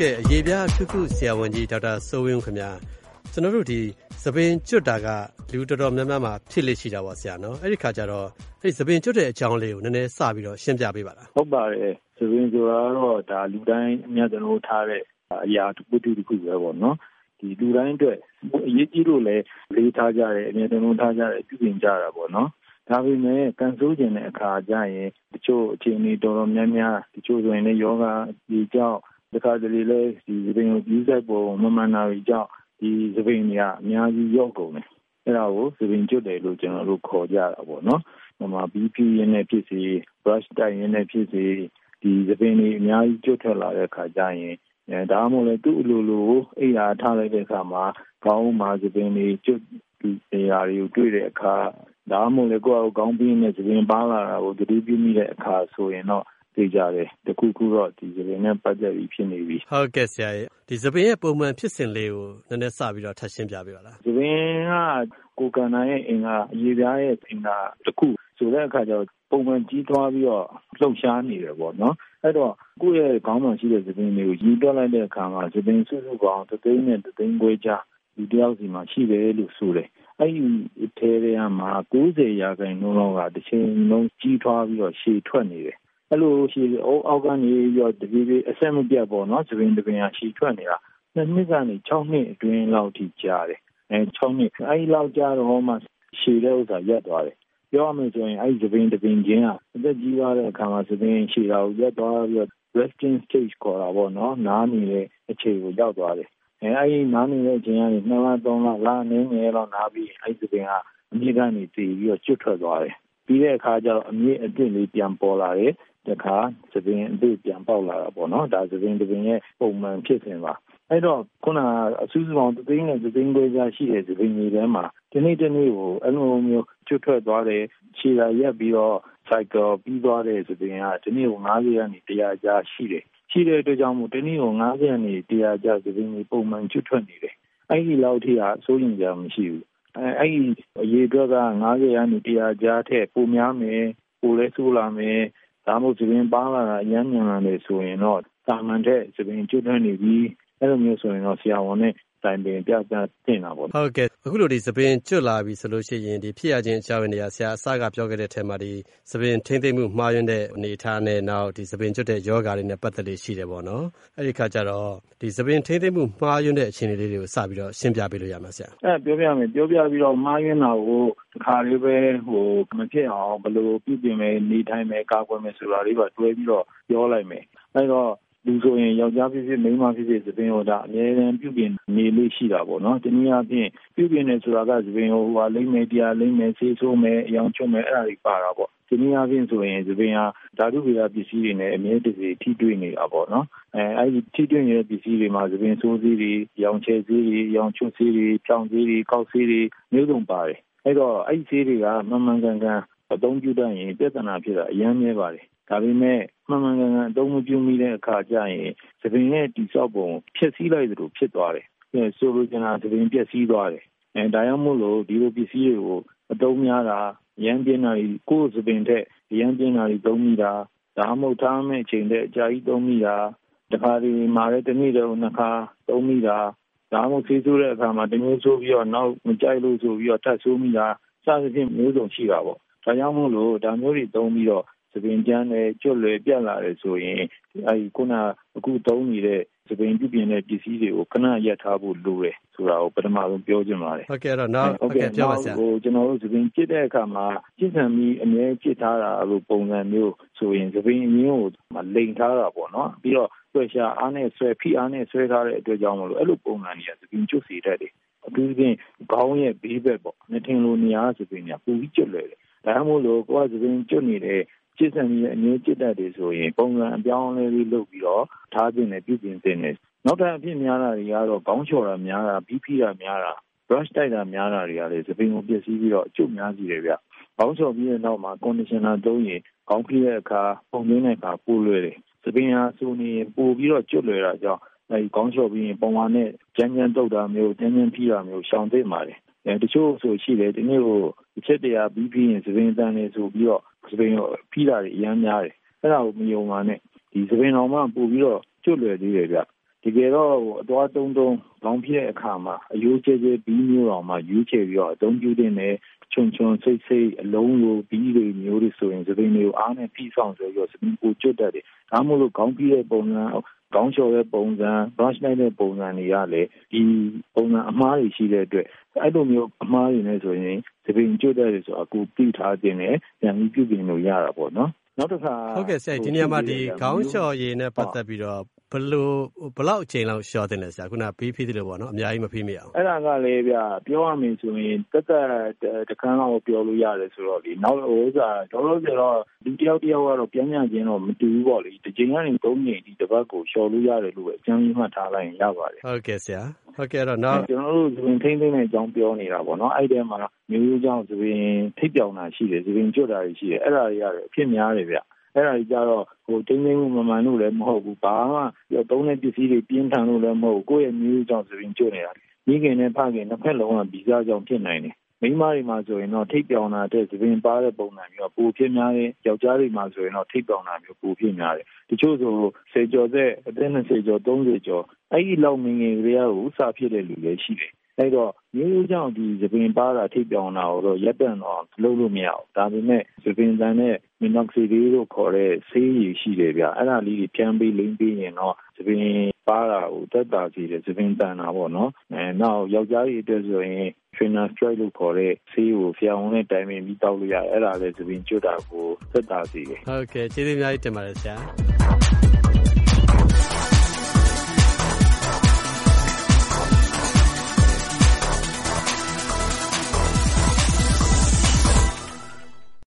ကဲ့အရေးပြားထူးခုဆရာဝန်ကြီးဒေါက်တာစိုးဝင်းခင်ဗျာကျွန်တော်တို့ဒီသပင်ကျွတ်တာကလူတော်တော်များများမှာဖြစ်လေရှိတာပေါ့ဆရာနော်အဲ့ဒီခါကျတော့အဲ့သပင်ကျွတ်တဲ့အကြောင်းလေးကိုနည်းနည်းစပြီးတော့ရှင်းပြပေးပါလားဟုတ်ပါတယ်သပင်ဆိုတာတော့ဒါလူတိုင်းအများကျွန်တော်ထားတဲ့အရာတစ်ခုတစ်ခုပဲပေါ့နော်ဒီလူတိုင်းအတွက်အရေးကြီးလို့လည်းလေးထားကြတယ်အများကျွန်တော်ထားကြတယ်ပြုပြင်ကြတာပေါ့နော်ဒါပေမဲ့ကန်ဆိုးကျင်တဲ့အခါကျရင်တချို့အခြေအနေတော်တော်များများတချို့ဆိုရင်လည်းယောဂဒီကြောင့် တခါတလေလဲဒီသပင်ကိုကြီးစိုက်ပုံမမှန်တာတွေကြောင့်ဒီသပင်တွေကအများကြီးရော့ကုန်တယ်အဲ့ဒါကိုသပင်ကျွတ်တယ်လို့ကျွန်တော်တို့ခေါ်ကြတာပေါ့နော်ဟိုမှာ BP ရင်းနဲ့ဖြစ်စီ brush တိုင်ရင်းနဲ့ဖြစ်စီဒီသပင်တွေအများကြီးကျွတ်ထွက်လာတဲ့အခါကျရင်အဲဒါမှမဟုတ်လေသူ့အလိုလိုအိယာထားလိုက်တဲ့အခါမှာခေါင်းမှာသပင်တွေကျွတ်ဒီနေရာတွေကိုတွေ့တဲ့အခါဒါမှမဟုတ်လေကိုယ့်အကောင်းပြီးနဲ့သပင်ပါလာတာကိုတတိပြုမိတဲ့အခါဆိုရင်တော့ သိကြတယ်တခုခုတော့ဒီသပင်နဲ့ပတ်သက်ပြီးဖြစ်နေပြီဟုတ်ကဲ့ဆရာရဲ့ဒီသပင်ရဲ့ပုံမှန်ဖြစ်စဉ်လေးကိုနည်းနည်းစပြီးတော့ထပ်ရှင်းပြပေးပါလားသပင်ကကိုကန္နာရဲ့အင်္ဂါအရေးပြားရဲ့အင်္ဂါတခုဆိုတဲ့အခါကျတော့ပုံမှန်ကြီးထွားပြီးတော့လှုပ်ရှားနေတယ်ပေါ့နော်အဲ့တော့ကိုယ့်ရဲ့ခေါင်းမှာရှိတဲ့သပင်တွေကိုယူတွက်လိုက်တဲ့အခါမှာသပင်စုစုပေါင်းသသိန်းနဲ့သသိန်းခွဲကြားဒီတယောက်စီမှာရှိတယ်လို့ဆိုတယ်အဲ့ဒီထဲထဲမှာ90ရာခိုင်နှုန်းလောက်ကတစ်ချိန်လုံးကြီးထွားပြီးတော့ရှည်ထွက်နေတယ် အဲ့လိုရှည်အောက်ကနေပြီးတော့တပြေးပြေးအဆက်မပြတ်ပေါ့နော်သပင်တပင်ကရှည်ထွက်နေတာနှစ်နှစ်ကနေ6နှစ်အတွင်းလောက်ထိကြာတယ်အဲ6နှစ်အဲ့ဒီလောက်ကြာတော့မှရှည်တဲ့ဥစ္စာရက်သွားတယ်ပြောရမယ်ဆိုရင်အဲ့ဒီသပင်တပင်ချင်းကအသက်ကြီးသွားတဲ့အခါမှာသပင်ရှည်တာကိုရက်သွားပြီးတော့ resting stage ခေါ်တာပေါ့နော်နားနေတဲ့အခြေကိုရောက်သွားတယ်အဲအဲ့ဒီနားနေတဲ့အချိန်ကနေ2လ3လလအနေငယ်လောက်နားပြီးအဲ့ဒီသပင်ကအမြင့်ကနေတည်ပြီးတော့ကျွတ်ထွက်သွားတယ်ပြီးတဲ့အခါကျတော့အမြင့်အစ်လေးပြန်ပေါ်လာတယ် တခါသပင်အသစ်ပြန်ပေါက်လာတာပေါ့နော်ဒါသပင်သပင်ရဲ့ပုံမှန်ဖြစ်စဉ်ပါအဲ့တော့ခုနအစူးစပေါင်းသသိန်းနဲ့သသိန်းခွဲကြားရှိတဲ့သပင်တွေထဲမှာဒီနေ့ဒီနေ့ကိုအဲ့လိုမျိုးကျွတ်ထွက်သွားတဲ့ခြေရာရက်ပြီးတော့ cycle ပြီးသွားတဲ့သပင်ကဒီနေ့ကို90ကနေ100ကြားရှိတယ်ရှိတဲ့အတွက်ကြောင့်မို့ဒီနေ့ကို90ကနေ100ကြားသပင်တွေပုံမှန်ကျွတ်ထွက်နေတယ်အဲ့ဒီလောက်ထိဟာစိုးရင်ကြမရှိဘူးအဲအဲ့ဒီအရေးအတွက်က90ကနေ100ကြားထက်ပိုများမယ်ပိုလဲဆိုးလာမယ် ဒါမှမဟုတ်သပင်ပါလာတာအရမ်းမြန်လာတယ်ဆိုရင်တော့တာမန်တဲ့သပင်ကျွတ်ထွက်နေပြီအဲ့လိုမျိုးဆိုရင်တော့ဆရာဝန်နဲ့ တိုင်ပင်ပြပြတင်တာပေါ့ဟုတ်ကဲ့အခုလိုဒီသပင်ကျွတ်လာပြီဆိုလို့ရှိရင်ဒီဖြစ်ရခြင်းအကြောင်းရင်းတွေကဆရာအစကပြောခဲ့တဲ့ထဲမှာဒီသပင်ထိမ့်သိမ့်မှုမှားယွင်းတဲ့အနေအထားနဲ့နောက်ဒီသပင်ကျွတ်တဲ့ယောဂါတွေနဲ့ပတ်သက်လို့ရှိတယ်ပေါ့နော်အဲ့ဒီခါကျတော့ဒီသပင်ထိမ့်သိမ့်မှုမှားယွင်းတဲ့အခြေအနေလေးတွေကိုစပြီးတော့ရှင်းပြပေးလို့ရမှာဆရာအဲပြောပြမယ်ပြောပြပြီးတော့မှားယွင်းတာကိုတစ်ခါလေးပဲဟိုမဖြစ်အောင်ဘယ်လိုပြုပြင်မယ်နေထိုင်မယ်ကာကွယ်မယ်ဆိုတာလေးပါတွဲပြီးတော့ပြောလိုက်မယ်အဲ့တော့ လူဆိုရင်ယောက်ျားဖြစ်ဖြစ်မိန်းမဖြစ်ဖြစ်သပင်ဟောတာအများအားပြုပြင်နေလေးရှိတာပေါ့နော်။တနည်းအားဖြင့်ပြုပြင်နေဆိုတာကသပင်ဟိုဟာလိမ့်မယ်တရားလိမ့်မယ်ဆေးဆိုးမယ်အယောင်ချွတ်မယ်အဲ့ဒါတွေပါတာပေါ့။တနည်းအားဖြင့်ဆိုရင်သပင်ဟာဓာတုဗေဒပစ္စည်းတွေနဲ့အမြဲတစေထိတွေ့နေတာပေါ့နော်။အဲအဲ့ဒီထိတွေ့နေတဲ့ပစ္စည်းတွေမှာသပင်ဆိုးဆေးတွေရောင်ချဲဆေးတွေရောင်ချွတ်ဆေးတွေဖြောင်းဆေးတွေကောက်ဆေးတွေမျိုးစုံပါတယ်။အဲ့တော့အဲ့ဒီဆေးတွေကမှန်မှန်ကန်ကန် အသုံးပြုတတ်ရင်ပြဿနာဖြစ်တာအများကြီးပါတယ်ဒါပေမဲ့မှန်မှန်ကန်ကန်အသုံးမပြုမိတဲ့အခါကျရင်သပင်ရဲ့တိဆောက်ပုံဖြည့်ဆည်းလိုက်သလိုဖြစ်သွားတယ်။အဲဆိုလိုချင်တာသပင်ပြည့်စည်သွားတယ်။အဲဒါကြောင့်မို့လို့ဒီလိုပစ္စည်းတွေကိုအသုံးများတာရမ်းပြင်းတာကိုယ်သပင်တဲ့ရမ်းပြင်းတာတွေသုံးမိတာဒါမှမဟုတ်ထားမဲ့အချိန်တဲ့အကြာကြီးသုံးမိတာတခါဒီမှာလည်းတစ်နေ့တော့နှစ်ခါသုံးမိတာဒါမှမဟုတ်ဆေးဆိုးတဲ့အခါမှာတမျိုးဆိုးပြီးတော့နောက်မကြိုက်လို့ဆိုပြီးတော့ထပ်ဆိုးမိတာစသဖြင့်မျိုးစုံရှိတာပေါ့ ဒါကြောင့်မို့လို့ဒါမျိုးတွေသုံးပြီးတော့သပင်ကျန်းတယ်ကျွတ်လွယ်ပြတ်လာတယ်ဆိုရင်အဲဒီခုနအခုသုံးနေတဲ့သပင်ပြုပြင်တဲ့ပစ္စည်းတွေကိုခဏရပ်ထားဖို့လိုတယ်ဆိုတာကိုပထမဆုံးပြောချင်ပါတယ်ဟုတ်ကဲ့အဲ့တော့နောက်ဟုတ်ကဲ့ပြောပါဆရာဟိုကျွန်တော်တို့သပင်ပြစ်တဲ့အခါမှာပြစ်ဆံပြီးအမြဲပြစ်ထားတာလို့ပုံစံမျိုးဆိုရင်သပင်အရင်းကိုလိန်ထားတာပေါ့နော်ပြီးတော့ဆွဲရှာအားနဲ့ဆွဲဖိအားနဲ့ဆွဲထားတဲ့အတွက်ကြောင့်မလို့အဲ့လိုပုံစံတွေကသပင်ကျွတ်စီတတ်တယ်အထူးသဖြင့်ခေါင်းရဲ့ဘေးဘက်ပေါ့နှထင်လိုနေရာသပင်ကပူပြီးကျွတ်လွယ်တယ် ဒါမှမဟုတ်လို့ကိုယ်ကသပင်ကျွတ်နေတဲ့ကျစ်ဆန်ကြီးအငြင်းကျစ်တတ်တယ်ဆိုရင်ပုံစံအပြောင်းအလဲလေးလုပ်ပြီးတော့ထားခြင်းနဲ့ပြုပြင်ခြင်းနဲ့နောက်ထပ်အဖြစ်များတာတွေကတော့ခေါင်းချော်တာများတာဘီးဖီတာများတာ brush တိုက်တာများတာတွေကလည်းသပင်ကိုပျက်စီးပြီးတော့အကျုပ်များစီတယ်ဗျ။ခေါင်းချော်ပြီးတဲ့နောက်မှာ conditioner သုံးရင်ခေါင်းဖိတဲ့အခါပုံသွင်းတဲ့အခါပိုလွယ်တယ်။သပင်ဟာဆိုနေပိုပြီးတော့ကျွတ်လွယ်တာကြောင့်အဲဒီခေါင်းချော်ပြီးရင်ပုံမှန်နဲ့ကြမ်းကြမ်းတုပ်တာမျိုးကြမ်းကြမ်းဖိတာမျိုးရှောင်သိပါတယ်။အဲတချို့ဆိုရှိတယ်ဒီနေ့ကို တစ်ချက်တရာပြီးပြီးရင်သပင်တန်နေဆိုပြီးတော့စပင်ဖိတာတွေအများများတယ်အဲ့ဒါကိုမယုံပါနဲ့ဒီစပင်တော်မှပို့ပြီးတော့ကျွတ်လွယ်သေးတယ်ဗျတကယ်တော့အသွားတုံးတုံးခေါင်းဖြစ်တဲ့အခါမှာအယိုးကျဲကျဲဘီးမျိုးတော်မှာယူချယ်ပြီးတော့အသုံးပြုတဲ့နဲ့ချွန်ချွန်ဆိတ်ဆိတ်အလုံးလိုဘီးတွေမျိုးတွေဆိုရင်သပင်တွေကိုအားနဲ့ဖိဆောင်ဆိုပြီးတော့သပင်ကိုကျွတ်တတ်တယ်။ဒါမှမဟုတ်ခေါင်းပြီးတဲ့ပုံစံကောင်းလျှော်တဲ့ပုံစံ brush လိုက်တဲ့ပုံစံတွေကလည်းဒီပုံစံအမှားတွေရှိတဲ့အတွက်အဲ့လိုမျိုးအမှားတွေနဲ့ဆိုရင်သ ပင်ကျွတ်တဲ့ဆိုအခုပြီးထားခြင်းနဲ့ပြန်ပြီးပြုပြင်လို့ရတာပေါ့နော်နောက်တစ်ခါဟုတ်ကဲ့ဆရာဒီနေရာမှာဒီခေါင်းလျှော်ရည်နဲ့ပတ်သက်ပြီးတော့ ဘလို့ဘလောက်အချိန်လောက်လျှော်တင်လဲဆရာခုနဘီးဖိသလိုပေါ့နော်အများကြီးမဖိမိအောင်အဲ့ဒါကလည်းဗျပြောရမယ်ဆိုရင်တက်တက်တခန်းလောက်ပြောလို့ရတယ်ဆိုတော့လေနောက်ဟိုဥစားတော်တော်ဆိုတော့ဒီတယောက်တယောက်ကတော့ပြန်ပြန်ချင်းတော့မတူဘူးပေါ့လေဒီချိန်ကနေ၃ချိန်ဒီတစ်ပတ်ကိုလျှော်လို့ရတယ်လို့ပဲအကျဉ်းကြီးမှတ်ထားလိုက်ရင်ရပါတယ်ဟုတ်ကဲ့ဆရာဟုတ်ကဲ့တော့နောက်ကျွန်တော်တို့သပင်ထိမ့်သိမ့်တဲ့အကြောင်းပြောနေတာပေါ့နော်အဲ့ဒီမှာမျိုးရိုးကြောင့်သပင်ထိပ်ပြောင်တာရှိတယ်သပင်ကျွတ်တာရှိတယ်အဲ့ဒါတွေရတယ်အဖြစ်များတယ်ဗျ အဲ့ဒါကြီးကြတော့ဟိုတင်းတင်းမှုမမှန်လို့လည်းမဟုတ်ဘူးဘာမှသုံးတဲ့ပစ္စည်းတွေပြင်းထန်လို့လည်းမဟုတ်ဘူးကိုယ့်ရဲ့မျိုးကြောင့်သပင်ကျွတ်နေတာမိခင်နဲ့ဖခင်နှစ်ဖက်လုံးကဗီဇကြောင့်ဖြစ်နိုင်တယ်မိန်းမတွေမှာဆိုရင်တော့ထိပ်ပြောင်တာတဲ့သပင်ပါတဲ့ပုံစံမျိုးပိုဖြစ်များတယ်ယောက်ျားတွေမှာဆိုရင်တော့ထိပ်ပြောင်တာမျိုးပိုဖြစ်များတယ်တချို့ဆိုစေကျော်တဲ့အသက်20ကျော်30ကျော်အဲ့ဒီလောက်ငငယ်ကလေးကိုစဖြစ်တဲ့လူတွေရှိတယ် အဲ့တော့မျိုးရိုးကြောင့်ဒီသပင်ပါတာထိပ်ပြောင်တာကိုတော့ရပ်တန့်တော့လုပ်လို့မရဘူးဒါပေမဲ့သပင်တန်နဲ့မီနော့ဆီဒီလို့ခေါ်တဲ့ဆေးရည်ရှိတယ်ဗျအဲ့ဒါလေးတွေပြန်ပြီးလိမ့်ပြီးရင်တော့သပင်ပါတာကိုတက်တာစီတယ်သပင်တန်တာပေါ့နော်အဲနောက်ယောက်ျားကြီးအတွက်ဆိုရင် trainer strike လို့ခေါ်တဲ့ဆေးကိုဖျာဝင်နဲ့တိုင်ပင်ပြီးတောက်လို့ရတယ်အဲ့ဒါလည်းသပင်ကျွတ်တာကိုသက်သာစေတယ်ဟုတ်ကဲ့ကျေးဇူးအများကြီးတင်ပါတယ်ဆရာ